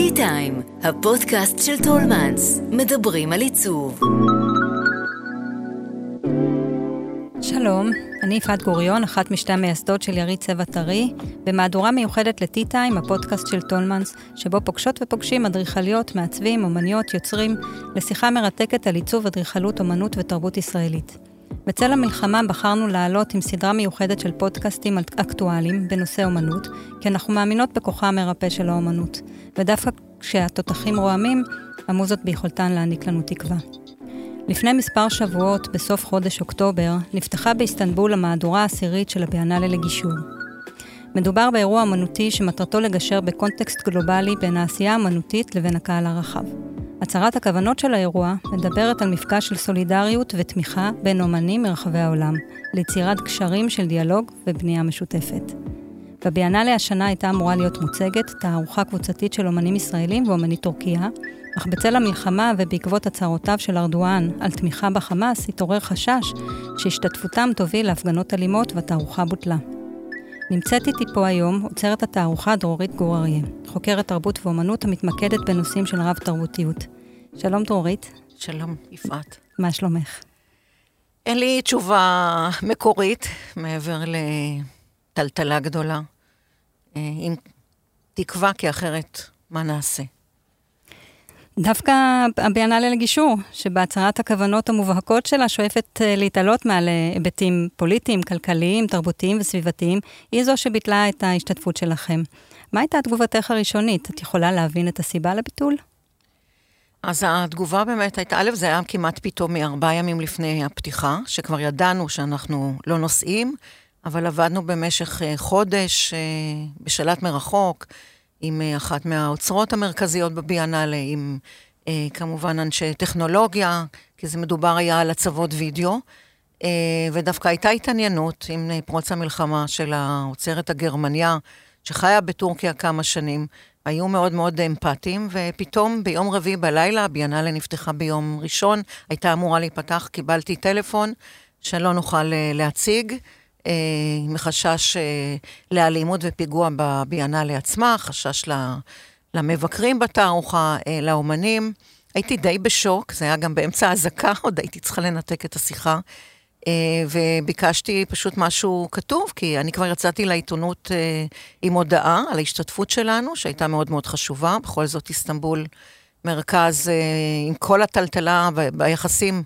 tea time, הפודקאסט של טולמנס, מדברים על עיצוב. שלום, אני יפעת גוריון, אחת משתי המייסדות של יריד צבע טרי, במהדורה מיוחדת ל tea time, הפודקאסט של טולמנס, שבו פוגשות ופוגשים אדריכליות, מעצבים, אומניות, יוצרים, לשיחה מרתקת על עיצוב, אדריכלות, אומנות ותרבות ישראלית. בצל המלחמה בחרנו לעלות עם סדרה מיוחדת של פודקאסטים אקטואליים בנושא אומנות, כי אנחנו מאמינות בכוחה המרפא של האומנות, ודווקא כשהתותחים רועמים, המוזות ביכולתן להעניק לנו תקווה. לפני מספר שבועות, בסוף חודש אוקטובר, נפתחה באיסטנבול המהדורה העשירית של הביאנלה לגישור. מדובר באירוע אמנותי שמטרתו לגשר בקונטקסט גלובלי בין העשייה האמנותית לבין הקהל הרחב. הצהרת הכוונות של האירוע מדברת על מפגש של סולידריות ותמיכה בין אומנים מרחבי העולם, ליצירת קשרים של דיאלוג ובנייה משותפת. בביאנלה השנה הייתה אמורה להיות מוצגת תערוכה קבוצתית של אומנים ישראלים ואומנית טורקיה, אך בצל המלחמה ובעקבות הצהרותיו של ארדואן על תמיכה בחמאס, התעורר חשש שהשתתפותם תוביל להפגנות אלימות והתערוכה בוטלה. נמצאת איתי פה היום עוצרת התערוכה דרורית גור אריה, חוקרת תרבות ואומנות המתמקדת בנושאים של רב-תרבותיות. שלום דרורית. שלום, יפעת. מה שלומך? אין לי תשובה מקורית מעבר לטלטלה גדולה, אה, עם תקווה, כי אחרת, מה נעשה? דווקא הביאנלה לגישור, שבהצהרת הכוונות המובהקות שלה שואפת אה, להתעלות מעל אה, היבטים פוליטיים, כלכליים, תרבותיים וסביבתיים, היא זו שביטלה את ההשתתפות שלכם. מה הייתה תגובתך הראשונית? את יכולה להבין את הסיבה לביטול? אז התגובה באמת הייתה, א', זה היה כמעט פתאום מארבעה ימים לפני הפתיחה, שכבר ידענו שאנחנו לא נוסעים, אבל עבדנו במשך אה, חודש בשלט מרחוק. עם אה, אחת מהאוצרות המרכזיות בביאנלה, עם אה, כמובן אנשי טכנולוגיה, כי זה מדובר היה על הצוות וידאו, אה, ודווקא הייתה התעניינות עם פרוץ המלחמה של האוצרת הגרמניה, שחיה בטורקיה כמה שנים. היו מאוד מאוד אמפתיים, ופתאום ביום רביעי בלילה, הביאנלה נפתחה ביום ראשון, הייתה אמורה להיפתח, קיבלתי טלפון שלא נוכל להציג. אה, מחשש אה, לאלימות ופיגוע בביאנלה עצמה, חשש למבקרים בתערוכה, אה, לאומנים. הייתי די בשוק, זה היה גם באמצע האזעקה, עוד הייתי צריכה לנתק את השיחה. וביקשתי פשוט משהו כתוב, כי אני כבר יצאתי לעיתונות עם הודעה על ההשתתפות שלנו, שהייתה מאוד מאוד חשובה. בכל זאת, איסטנבול מרכז עם כל הטלטלה ביחסים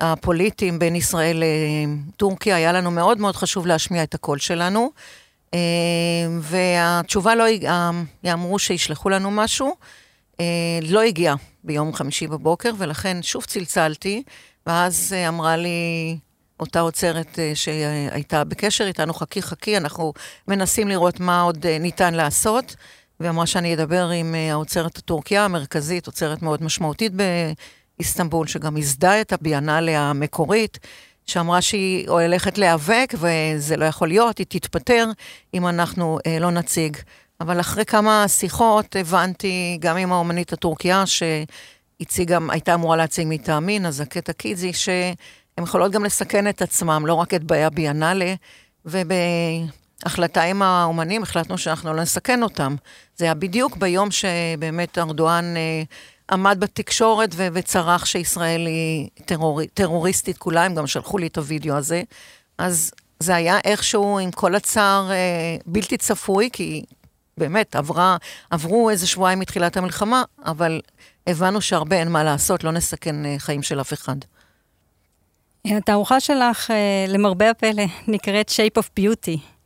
הפוליטיים בין ישראל לטורקיה, היה לנו מאוד מאוד חשוב להשמיע את הקול שלנו. אה, והתשובה לא, אמרו שישלחו לנו משהו, אה, לא הגיע ביום חמישי בבוקר, ולכן שוב צלצלתי, ואז אה, אמרה לי אותה עוצרת שהייתה בקשר איתנו, חכי חכי, אנחנו מנסים לראות מה עוד ניתן לעשות. ואמרה שאני אדבר עם האוצרת הטורקיה המרכזית, עוצרת מאוד משמעותית איסטנבול, שגם ייסדה את הביאנלה המקורית, שאמרה שהיא הולכת להיאבק, וזה לא יכול להיות, היא תתפטר אם אנחנו אה, לא נציג. אבל אחרי כמה שיחות הבנתי, גם עם האומנית הטורקיה, שהציגה, הייתה אמורה להציג מטעמי, נזקת הקיזי, שהן יכולות גם לסכן את עצמם, לא רק את באי הביאנלה, ובהחלטה עם האומנים החלטנו שאנחנו לא נסכן אותם. זה היה בדיוק ביום שבאמת ארדואן... אה, עמד בתקשורת ו- וצרח שישראל היא טרור- טרוריסטית כולה, הם גם שלחו לי את הוידאו הזה. אז זה היה איכשהו עם כל הצער אה, בלתי צפוי, כי באמת עברה, עברו איזה שבועיים מתחילת המלחמה, אבל הבנו שהרבה אין מה לעשות, לא נסכן אה, חיים של אף אחד. התערוכה שלך, אה, למרבה הפלא, נקראת Shape of Beauty.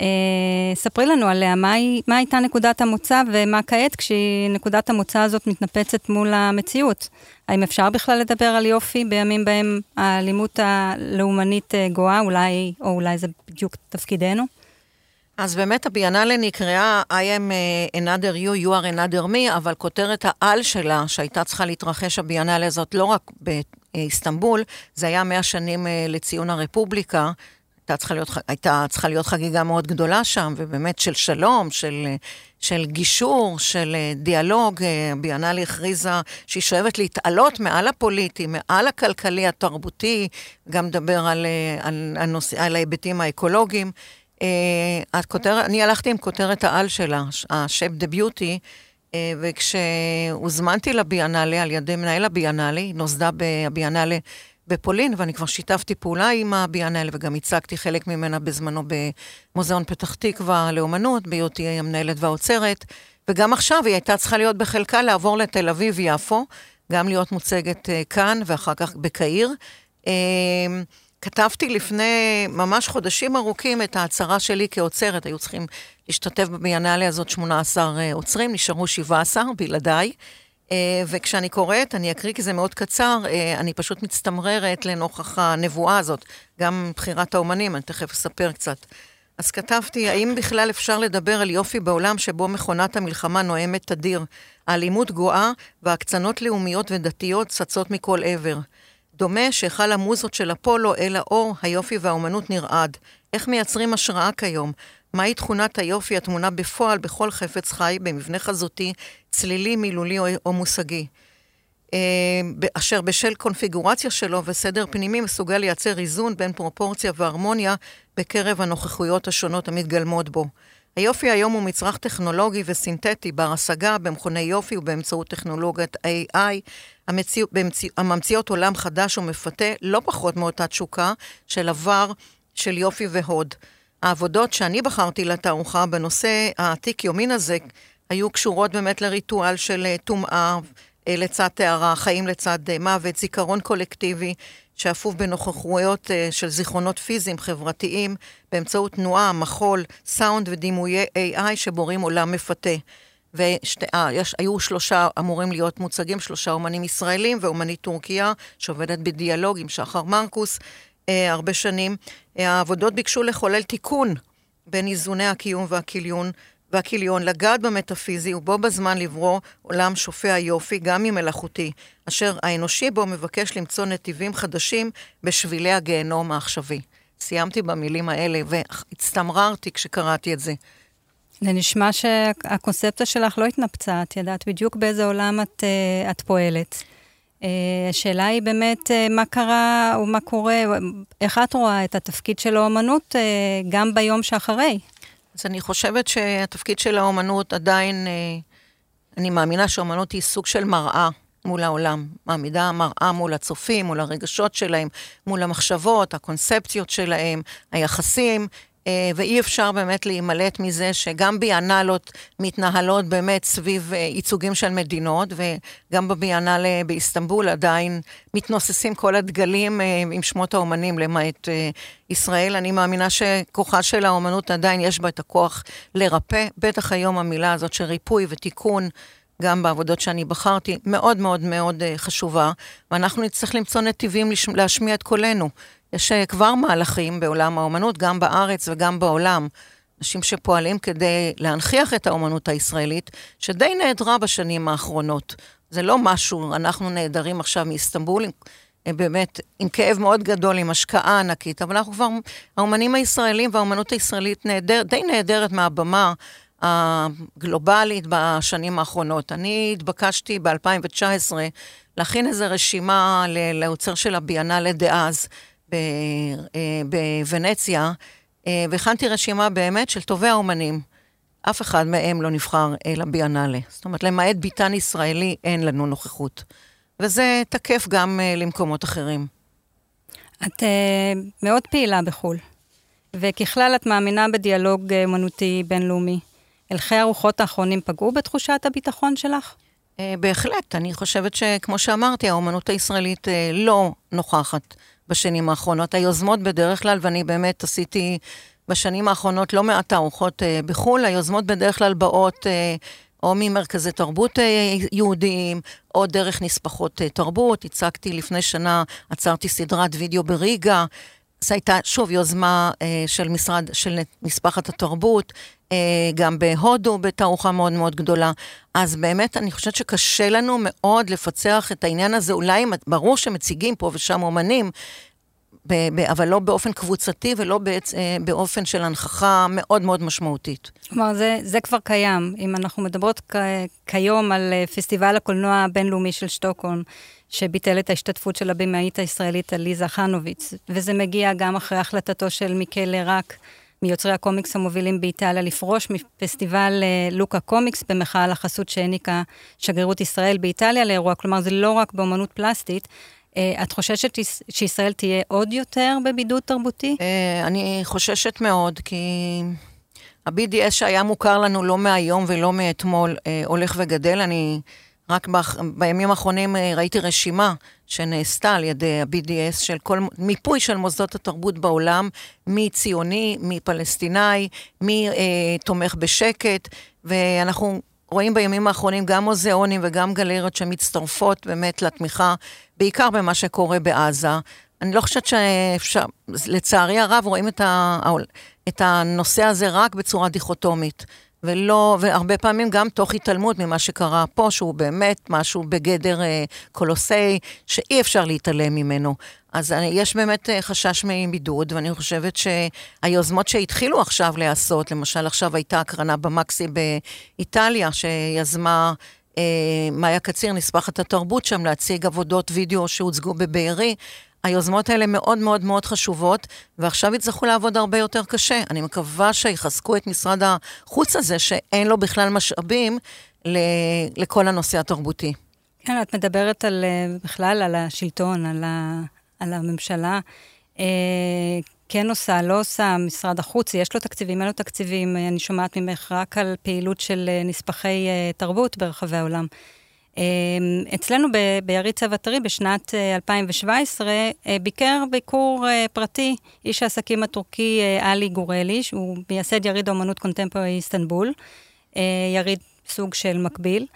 אה, ספרי לנו עליה, מה, היא, מה הייתה נקודת המוצא ומה כעת כשנקודת המוצא הזאת מתנפצת מול המציאות? האם אפשר בכלל לדבר על יופי בימים בהם האלימות הלאומנית אה, גואה, אולי, או אולי זה בדיוק תפקידנו? אז באמת הביאנלה נקראה I am אה, another you, you are another me, אבל כותרת העל שלה, שהייתה צריכה להתרחש הביאנלה הזאת לא רק באיסטנבול, זה היה מאה שנים לציון הרפובליקה, הייתה צריכה להיות, הייתה צריכה להיות חגיגה מאוד גדולה שם, ובאמת של שלום, של, של גישור, של אה, דיאלוג. אה, ביאנלי הכריזה שהיא שואבת להתעלות מעל הפוליטי, מעל הכלכלי, התרבותי, גם לדבר על, אה, על, על, נושא, על ההיבטים האקולוגיים. הכותר, אני הלכתי עם כותרת העל שלה, ה-Shape the Beauty, וכשהוזמנתי לביאנלה על ידי מנהל הביאנלה, היא נוסדה בביאנלה בפולין, ואני כבר שיתפתי פעולה עם הביאנלה, וגם הצגתי חלק ממנה בזמנו במוזיאון פתח תקווה לאומנות, בהיותי המנהלת והאוצרת, וגם עכשיו היא הייתה צריכה להיות בחלקה לעבור לתל אביב-יפו, גם להיות מוצגת כאן ואחר כך בקהיר. כתבתי לפני ממש חודשים ארוכים את ההצהרה שלי כאוצרת, היו צריכים להשתתף בביאנליה הזאת 18 עוצרים, נשארו 17 בלעדיי. וכשאני קוראת, אני אקריא כי זה מאוד קצר, אני פשוט מצטמררת לנוכח הנבואה הזאת, גם בחירת האומנים, אני תכף אספר קצת. אז כתבתי, האם בכלל אפשר לדבר על יופי בעולם שבו מכונת המלחמה נואמת תדיר, האלימות גואה והקצנות לאומיות ודתיות צצות מכל עבר. דומה שהיכל המוזות של אפולו אל האור, היופי והאומנות נרעד. איך מייצרים השראה כיום? מהי תכונת היופי התמונה בפועל בכל חפץ חי, במבנה חזותי, צלילי, מילולי או, או מושגי? אה, אשר בשל קונפיגורציה שלו וסדר פנימי מסוגל לייצר איזון בין פרופורציה והרמוניה בקרב הנוכחויות השונות המתגלמות בו. היופי היום הוא מצרך טכנולוגי וסינתטי, בר השגה, במכוני יופי ובאמצעות טכנולוגיית AI, המציא, במציא, הממציאות עולם חדש ומפתה, לא פחות מאותה תשוקה של עבר של יופי והוד. העבודות שאני בחרתי לתערוכה בנושא העתיק יומין הזה, היו קשורות באמת לריטואל של טומאה לצד טהרה, חיים לצד מוות, זיכרון קולקטיבי, שאפוף בנוכחויות של זיכרונות פיזיים, חברתיים, באמצעות תנועה, מחול, סאונד ודימויי AI שבורים עולם מפתה. והיו שלושה אמורים להיות מוצגים, שלושה אומנים ישראלים ואומנית טורקיה, שעובדת בדיאלוג עם שחר מרקוס אה, הרבה שנים. העבודות ביקשו לחולל תיקון בין איזוני הקיום והכיליון, והכיליון, לגעת במטאפיזי ובו בזמן לברוא עולם שופע יופי, גם אם מלאכותי, אשר האנושי בו מבקש למצוא נתיבים חדשים בשבילי הגיהנום העכשווי. סיימתי במילים האלה והצטמררתי כשקראתי את זה. זה נשמע שהקונספציה שלך לא התנפצה, את ידעת בדיוק באיזה עולם את, אה, את פועלת. אה, השאלה היא באמת אה, מה קרה ומה קורה, איך את רואה את התפקיד של האומנות גם ביום שאחרי? אז אני חושבת שהתפקיד של האומנות עדיין, אני מאמינה שהאומנות היא סוג של מראה מול העולם. מעמידה מראה מול הצופים, מול הרגשות שלהם, מול המחשבות, הקונספציות שלהם, היחסים. אה, ואי אפשר באמת להימלט מזה שגם ביאנלות מתנהלות באמת סביב אה, ייצוגים של מדינות, וגם בביאנלה באיסטנבול עדיין מתנוססים כל הדגלים אה, עם שמות האומנים, למעט ישראל. אני מאמינה שכוחה של האומנות עדיין יש בה את הכוח לרפא, בטח היום המילה הזאת של ריפוי ותיקון. גם בעבודות שאני בחרתי, מאוד מאוד מאוד חשובה, ואנחנו נצטרך למצוא נתיבים להשמיע את קולנו. יש אה, כבר מהלכים בעולם האומנות, גם בארץ וגם בעולם. אנשים שפועלים כדי להנכיח את האומנות הישראלית, שדי נעדרה בשנים האחרונות. זה לא משהו, אנחנו נעדרים עכשיו מאיסטנבול, אה, באמת עם כאב מאוד גדול, עם השקעה ענקית, אבל אנחנו כבר, האומנים הישראלים והאומנות הישראלית נעדר, די נעדרת מהבמה הגלובלית בשנים האחרונות. אני התבקשתי ב-2019 להכין איזו רשימה לאוצר של הביאנלה דאז. אה, בוונציה, אה, והכנתי רשימה באמת של טובי האומנים. אף אחד מהם לא נבחר לביאנלה. זאת אומרת, למעט ביטן ישראלי, אין לנו נוכחות. וזה תקף גם uh, למקומות אחרים. את מאוד פעילה בחו"ל, וככלל את מאמינה בדיאלוג אומנותי בינלאומי. הלכי הרוחות האחרונים פגעו בתחושת הביטחון שלך? בהחלט. אני חושבת שכמו שאמרתי, האומנות הישראלית לא נוכחת בשנים האחרונות. היוזמות בדרך כלל, ואני באמת עשיתי בשנים האחרונות לא מעט תערוכות אה, בחו"ל, היוזמות בדרך כלל באות אה, או ממרכזי תרבות אה, יהודיים, או דרך נספחות אה, תרבות. הצגתי לפני שנה, עצרתי סדרת וידאו בריגה. זו הייתה שוב יוזמה אה, של משרד, של נספחת התרבות, אה, גם בהודו בתערוכה מאוד מאוד גדולה. אז באמת אני חושבת שקשה לנו מאוד לפצח את העניין הזה, אולי ברור שמציגים פה ושם אומנים, ב- ב- אבל לא באופן קבוצתי ולא בעצ- אה, באופן של הנכחה מאוד מאוד משמעותית. כלומר, זה, זה כבר קיים. אם אנחנו מדברות כ- כיום על אה, פסטיבל הקולנוע הבינלאומי של שטוקהולם, שביטל את ההשתתפות של הבמאית הישראלית עליזה חנוביץ, וזה מגיע גם אחרי החלטתו של מיקל רק מיוצרי הקומיקס המובילים באיטליה, לפרוש מפסטיבל אה, לוקה קומיקס במחאה על החסות שהעניקה שגרירות ישראל באיטליה לאירוע. כלומר, זה לא רק באמנות פלסטית. אה, את חוששת שישראל תהיה עוד יותר בבידוד תרבותי? אני חוששת מאוד, כי ה-BDS שהיה מוכר לנו לא מהיום ולא מאתמול, הולך וגדל. אני רק בימים האחרונים ראיתי רשימה שנעשתה על ידי ה-BDS של כל מיפוי של מוסדות התרבות בעולם, מי ציוני, מי פלסטיני, מי אה, תומך בשקט, ואנחנו רואים בימים האחרונים גם מוזיאונים וגם גלריות שמצטרפות באמת לתמיכה, בעיקר במה שקורה בעזה. אני לא חושבת שאפשר, לצערי הרב רואים את, ה, את הנושא הזה רק בצורה דיכוטומית. ולא, והרבה פעמים גם תוך התעלמות ממה שקרה פה, שהוא באמת משהו בגדר אה, קולוסי, שאי אפשר להתעלם ממנו. אז אה, יש באמת אה, חשש מבידוד, ואני חושבת שהיוזמות שהתחילו עכשיו להיעשות, למשל עכשיו הייתה הקרנה במקסי באיטליה, שיזמה... אה, מאיה קציר, נספחת התרבות שם, להציג עבודות וידאו שהוצגו בבארי. היוזמות האלה מאוד מאוד מאוד חשובות, ועכשיו יצטרכו לעבוד הרבה יותר קשה. אני מקווה שיחזקו את משרד החוץ הזה, שאין לו בכלל משאבים לכל הנושא התרבותי. כן, את מדברת על, אה, בכלל על השלטון, על, ה, על הממשלה. אה, כן עושה, לא עושה, משרד החוץ, יש לו תקציבים, אין לו תקציבים. אני שומעת ממך רק על פעילות של אה, נספחי תרבות ברחבי העולם. אמ, אצלנו ביריד צבע טרי בשנת 2017 אה, אה, ביקר ביקור אה, פרטי איש העסקים הטורקי עלי גורלי, שהוא מייסד יריד האומנות קונטמפורי איסטנבול, יריד סוג של מקביל.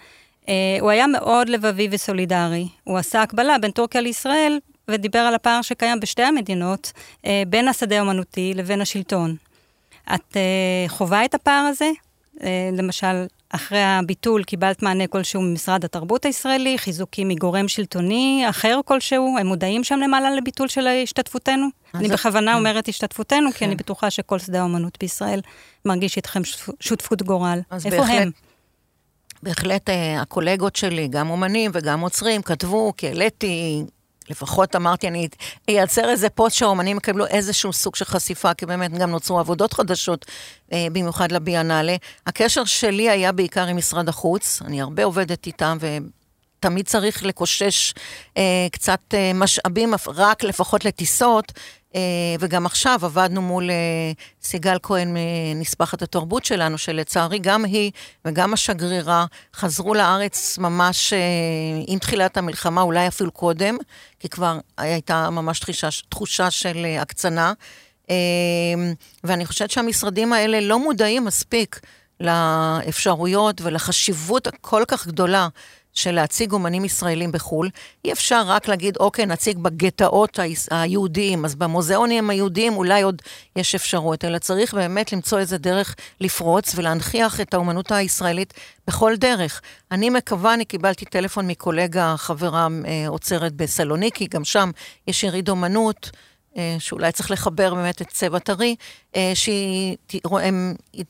הוא היה מאוד לבבי וסולידרי. הוא עשה הקבלה בין טורקיה לישראל ודיבר על הפער שקיים בשתי המדינות בין השדה האומנותי לבין השלטון. את חווה את הפער הזה? למשל, אחרי הביטול קיבלת מענה כלשהו ממשרד התרבות הישראלי, חיזוקים מגורם שלטוני אחר כלשהו, הם מודעים שם למעלה לביטול של השתתפותנו? אני בכוונה כן. אומרת השתתפותנו, כי אני כן. בטוחה שכל שדה האומנות בישראל מרגיש איתכם שותפות גורל. איפה הם? בהחלט אה, הקולגות שלי, גם אומנים וגם עוצרים, כתבו, כי העליתי לפחות אמרתי, אני אייצר איזה פוסט שהאומנים יקבלו איזשהו סוג של חשיפה, כי באמת גם נוצרו עבודות חדשות, אה, במיוחד לביאנלה. הקשר שלי היה בעיקר עם משרד החוץ, אני הרבה עובדת איתם, ותמיד צריך לקושש אה, קצת אה, משאבים, רק לפחות לטיסות, אה, וגם עכשיו עבדנו מול אה, סיגל כהן מנספחת התרבות שלנו, שלצערי גם היא וגם השגרירה חזרו לארץ ממש אה, עם תחילת המלחמה, אולי אפילו קודם, כי כבר הייתה ממש תחושה, תחושה של הקצנה. ואני חושבת שהמשרדים האלה לא מודעים מספיק לאפשרויות ולחשיבות הכל כך גדולה של להציג אומנים ישראלים בחו"ל, אי אפשר רק להגיד, אוקיי, נציג בגטאות היהודיים, אז במוזיאונים היהודיים אולי עוד יש אפשרות, אלא צריך באמת למצוא איזה דרך לפרוץ ולהנכיח את האומנות הישראלית בכל דרך. אני מקווה, אני קיבלתי טלפון מקולגה, חברה אה, עוצרת בסלוניקי, גם שם יש יריד אומנות. אה, שאולי צריך לחבר באמת את צבע טרי, אה, שהיא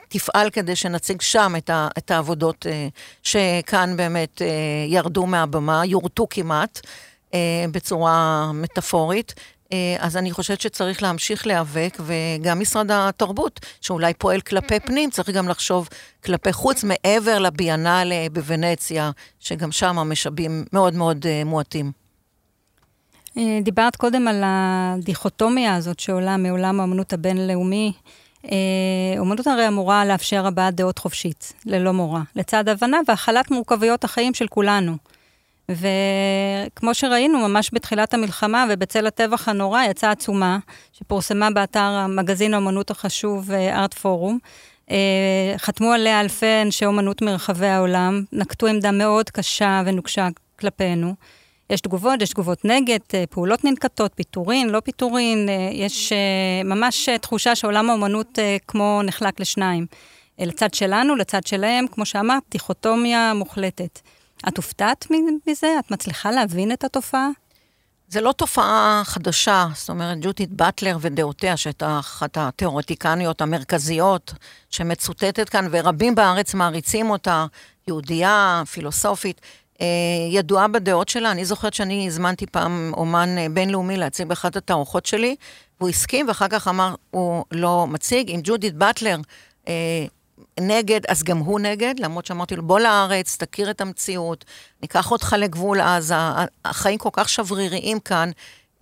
תפעל כדי שנציג שם את, ה, את העבודות אה, שכאן באמת ירדו מהבמה, יורטו כמעט, בצורה מטאפורית. אז אני חושבת שצריך להמשיך להיאבק, וגם משרד התרבות, שאולי פועל כלפי פנים, צריך גם לחשוב כלפי חוץ, מעבר לביאנלה בוונציה, שגם שם המשאבים מאוד מאוד מועטים. אה, דיברת קודם על הדיכוטומיה הזאת שעולה מעולם האמנות הבינלאומי. אה, אומנות הרי אמורה לאפשר הבעת דעות חופשית, ללא מורא, לצד הבנה והכלת מורכבויות החיים של כולנו. וכמו שראינו, ממש בתחילת המלחמה ובצל הטבח הנורא, יצאה עצומה שפורסמה באתר המגזין האמנות החשוב ארט אה, פורום. חתמו עליה אלפי אנשי אומנות מרחבי העולם, נקטו עמדה מאוד קשה ונוקשה כלפינו. יש תגובות, יש תגובות נגד, אה, פעולות ננקטות, פיטורין, לא פיטורין, אה, יש אה, ממש תחושה שעולם האומנות כמו נחלק לשניים. לצד שלנו, לצד שלהם, כמו שאמרת, דיכוטומיה מוחלטת. את הופתעת מזה? את מצליחה להבין את התופעה? זה לא תופעה חדשה, זאת אומרת, ג'ודית באטלר ודעותיה, שהייתה אחת התיאורטיקניות המרכזיות שמצוטטת כאן, ורבים בארץ מעריצים אותה, יהודייה, פילוסופית, ידועה בדעות שלה. אני זוכרת שאני הזמנתי פעם אומן אה, בינלאומי להציג באחת התערוכות שלי, והוא הסכים, ואחר כך אמר, הוא לא מציג. עם ג'ודית באטלר אה, נגד, אז גם הוא נגד, למרות שאמרתי לו, בוא לארץ, תכיר את המציאות, ניקח אותך לגבול עזה, החיים כל כך שבריריים כאן,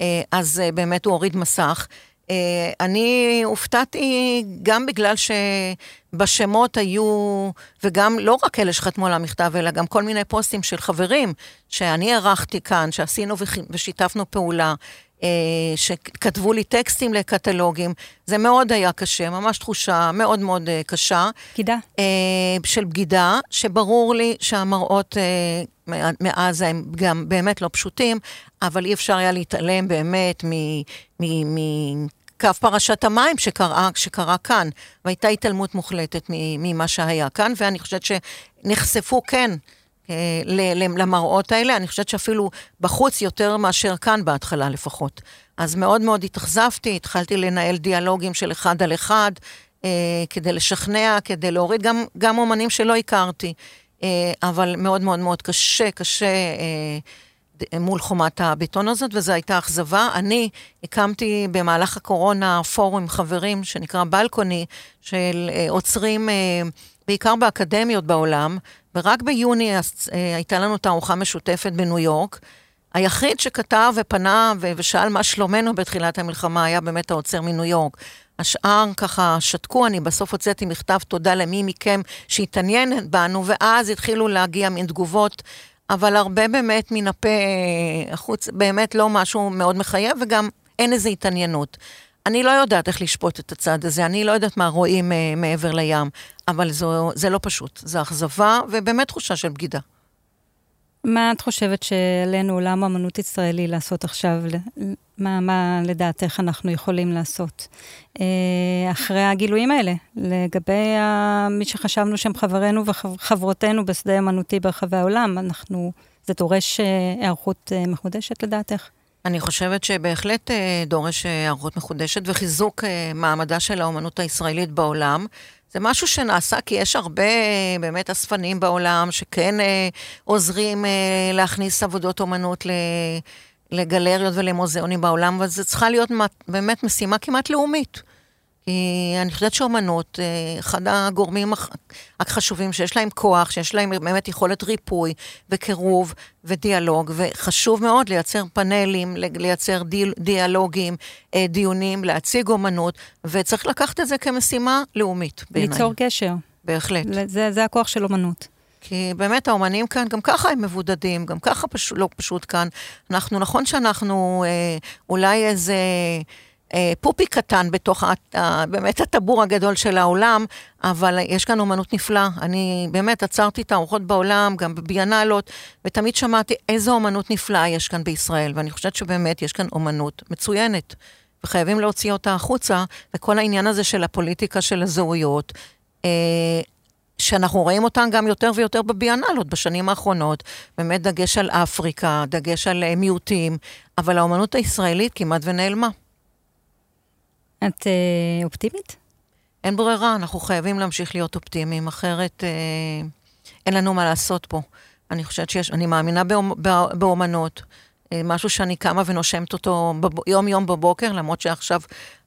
אה, אז אה, באמת הוא הוריד מסך. אה, אני הופתעתי גם בגלל שבשמות היו, וגם לא רק אלה שחתמו על המכתב, אלא גם כל מיני פוסטים של חברים שאני ערכתי כאן, שעשינו ושיתפנו פעולה, אה, שכתבו לי טקסטים לקטלוגים. זה מאוד היה קשה, ממש תחושה מאוד מאוד אה, קשה. בגידה. של בגידה, שברור לי שהמראות מעזה הם גם באמת לא פשוטים, אבל אי אפשר היה להתעלם באמת מקו פרשת המים שקרה, שקרה כאן, והייתה התעלמות מוחלטת ממה שהיה כאן, ואני חושבת שנחשפו כן. אה, למראות האלה, אני חושבת שאפילו בחוץ יותר מאשר כאן בהתחלה לפחות. אז מאוד מאוד התאכזבתי, התחלתי לנהל דיאלוגים של אחד על אחד, אה, כדי לשכנע, כדי להוריד גם, גם אומנים שלא הכרתי. אה, אבל מאוד מאוד מאוד קשה, קשה אה, מול חומת הבטון הזאת, וזו הייתה אכזבה. אני הקמתי במהלך הקורונה פורום עם חברים שנקרא בלקוני, של אה, עוצרים בעיקר באקדמיות בעולם, ורק ביוני הייתה לנו תערוכה משותפת בניו יורק. היחיד שכתב ופנה ושאל מה שלומנו בתחילת המלחמה היה באמת העוצר מניו יורק. השאר ככה שתקו, אני בסוף הוצאתי מכתב תודה למי מכם שהתעניין בנו, ואז התחילו להגיע מין תגובות, אבל הרבה באמת מן הפה החוץ, באמת לא משהו מאוד מחייב, וגם אין איזו התעניינות. אני לא יודעת איך לשפוט את הצד הזה, אני לא יודעת מה רואים uh, מעבר לים, אבל זו, זה לא פשוט, זו אכזבה ובאמת תחושה של בגידה. מה את חושבת שעלינו, עולם האמנות ישראלי, לעשות עכשיו? מה, מה לדעתך אנחנו יכולים לעשות אה, אחרי הגילויים האלה, לגבי מי שחשבנו שהם חברינו וחברותינו בשדה אמנותי ברחבי העולם? אנחנו, זה דורש אה, היערכות אה, מחודשת לדעתך? אני חושבת שבהחלט דורש היערכות מחודשת וחיזוק מעמדה של האומנות הישראלית בעולם. זה משהו שנעשה כי יש הרבה באמת אספנים בעולם שכן אה, עוזרים אה, להכניס עבודות אומנות ל... לגלריות ולמוזיאונים בעולם, וזה צריכה להיות באמת משימה כמעט לאומית. אני חושבת שאומנות, אה, אחד הגורמים החשובים שיש להם כוח, שיש להם באמת יכולת ריפוי וקירוב ודיאלוג, וחשוב מאוד לייצר פאנלים, לייצר דיל, דיאלוגים, אה, דיונים, להציג אומנות, וצריך לקחת את זה כמשימה לאומית בעיניי. ליצור קשר. בהחלט. זה, זה הכוח של אומנות. כי באמת האומנים כאן, גם ככה הם מבודדים, גם ככה פש... לא פשוט כאן. אנחנו, נכון שאנחנו אה, אולי איזה... אה, פופי קטן בתוך באמת הטבור הגדול של העולם, אבל יש כאן אומנות נפלאה. אני באמת עצרתי תערוכות בעולם, גם בביאנלות, ותמיד שמעתי איזו אומנות נפלאה יש כאן בישראל, ואני חושבת שבאמת יש כאן אומנות מצוינת. וחייבים להוציא אותה החוצה, וכל העניין הזה של הפוליטיקה של הזהויות, אה, שאנחנו רואים אותן גם יותר ויותר בביאנלות בשנים האחרונות, באמת דגש על אפריקה, דגש על אה, מיעוטים, אבל האומנות הישראלית כמעט ונעלמה. את אה, אופטימית? אין ברירה, אנחנו חייבים להמשיך להיות אופטימיים, אחרת אה, אין לנו מה לעשות פה. אני חושבת שיש, אני מאמינה באומ, באומנות, אה, משהו שאני קמה ונושמת אותו יום-יום בבוקר, למרות שעכשיו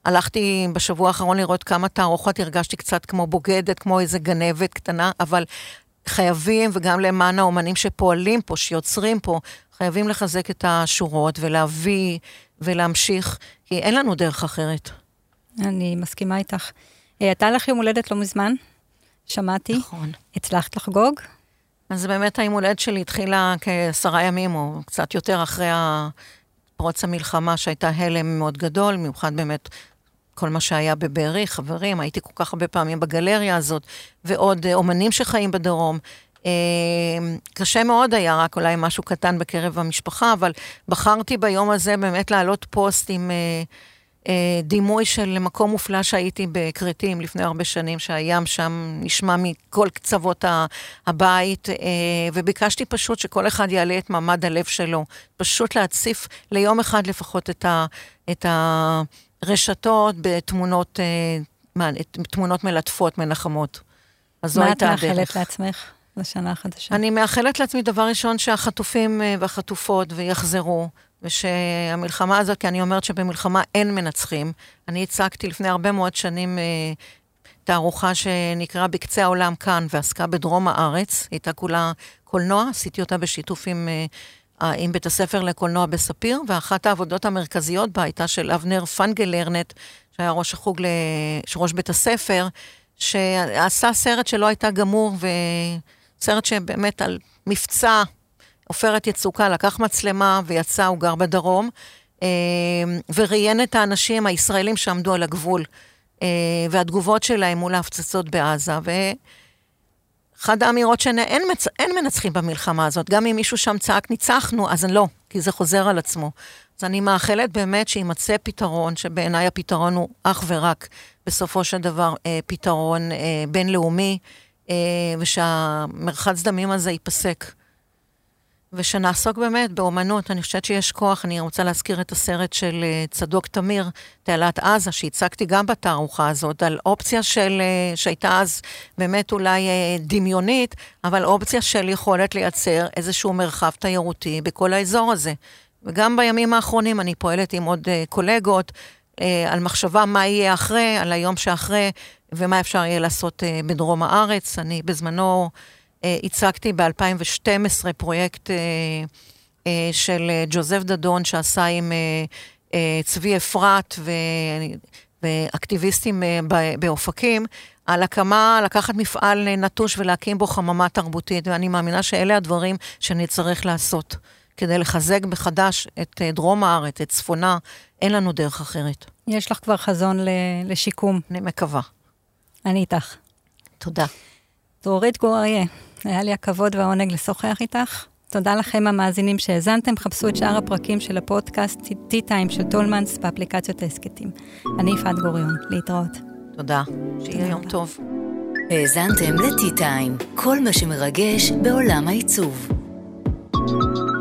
הלכתי בשבוע האחרון לראות כמה תערוכות, הרגשתי קצת כמו בוגדת, כמו איזה גנבת קטנה, אבל חייבים, וגם למען האומנים שפועלים פה, שיוצרים פה, חייבים לחזק את השורות ולהביא ולהמשיך, כי אין לנו דרך אחרת. אני מסכימה איתך. אה, הייתה לך יום הולדת לא מזמן, שמעתי. נכון. הצלחת לחגוג? אז באמת היום הולדת שלי התחילה כעשרה ימים, או קצת יותר אחרי פרוץ המלחמה, שהייתה הלם מאוד גדול, במיוחד באמת כל מה שהיה בבארי, חברים, הייתי כל כך הרבה פעמים בגלריה הזאת, ועוד אה, אומנים שחיים בדרום. אה, קשה מאוד היה, רק אולי משהו קטן בקרב המשפחה, אבל בחרתי ביום הזה באמת להעלות פוסט עם... אה, דימוי של מקום מופלא שהייתי בכרתים לפני הרבה שנים, שהים שם נשמע מכל קצוות הבית, אה, וביקשתי פשוט שכל אחד יעלה את מעמד הלב שלו, פשוט להציף ליום אחד לפחות את, ה, את הרשתות בתמונות אה, תמונות מלטפות, מנחמות. אז זו הייתה הדרך. מה את מאחלת לעצמך לשנה החדשה? אני מאחלת לעצמי דבר ראשון שהחטופים אה, והחטופות ויחזרו, ושהמלחמה הזאת, כי אני אומרת שבמלחמה אין מנצחים. אני הצגתי לפני הרבה מאוד שנים אה, תערוכה שנקרא בקצה העולם כאן, ועסקה בדרום הארץ. הייתה כולה קולנוע, עשיתי אותה בשיתוף עם, אה, עם בית הספר לקולנוע בספיר, ואחת העבודות המרכזיות בה הייתה של אבנר פנגלרנט, שהיה ראש החוג, ראש בית הספר, שעשה סרט שלא הייתה גמור, וסרט שבאמת על מבצע עופרת יצוקה, לקח מצלמה ויצא, הוא גר בדרום, אה, וראיין את האנשים הישראלים שעמדו על הגבול, אה, והתגובות שלהם מול ההפצצות בעזה, ואחת האמירות שאין מצ... מנצחים במלחמה הזאת, גם אם מישהו שם צעק ניצחנו, אז לא, כי זה חוזר על עצמו. אז אני מאחלת באמת שיימצא פתרון, שבעיניי הפתרון הוא אך ורק בסופו של דבר אה, פתרון בינלאומי, ושהמרחץ דמים הזה ייפסק. ושנעסוק באמת באומנות. אני חושבת שיש כוח, אני רוצה להזכיר את הסרט של אה, צדוק תמיר, תעלת עזה, שהצגתי גם בתערוכה הזאת, על אופציה של, אה, שהייתה אז באמת אולי אה, דמיונית, אבל אופציה של יכולת לייצר איזשהו מרחב תיירותי בכל האזור הזה. וגם בימים האחרונים אני פועלת עם עוד קולגות על מחשבה מה יהיה אחרי, על היום שאחרי, ומה אפשר יהיה לעשות בדרום הארץ. אני בזמנו... אה, הצגתי ב-2012 פרויקט אה, אה, של ג'וזף דדון שעשה עם צבי אפרת ואקטיביסטים באופקים, על הקמה, לקחת מפעל נטוש ולהקים בו חממה תרבותית, ואני מאמינה שאלה הדברים שנצטרך לעשות. כדי לחזק מחדש את דרום הארץ, את צפונה, אין לנו דרך אחרת. יש לך כבר חזון לשיקום. אני מקווה. אני איתך. תודה. דרורית גור אריה, היה לי הכבוד והעונג לשוחח איתך. תודה לכם המאזינים שהאזנתם, חפשו את שאר הפרקים של הפודקאסט T-Time של טולמנס באפליקציות ההסכתים. אני יפעת גוריון, להתראות. תודה, שיהיה יום טוב. האזנתם ל-T-Time, כל מה שמרגש בעולם העיצוב. thank you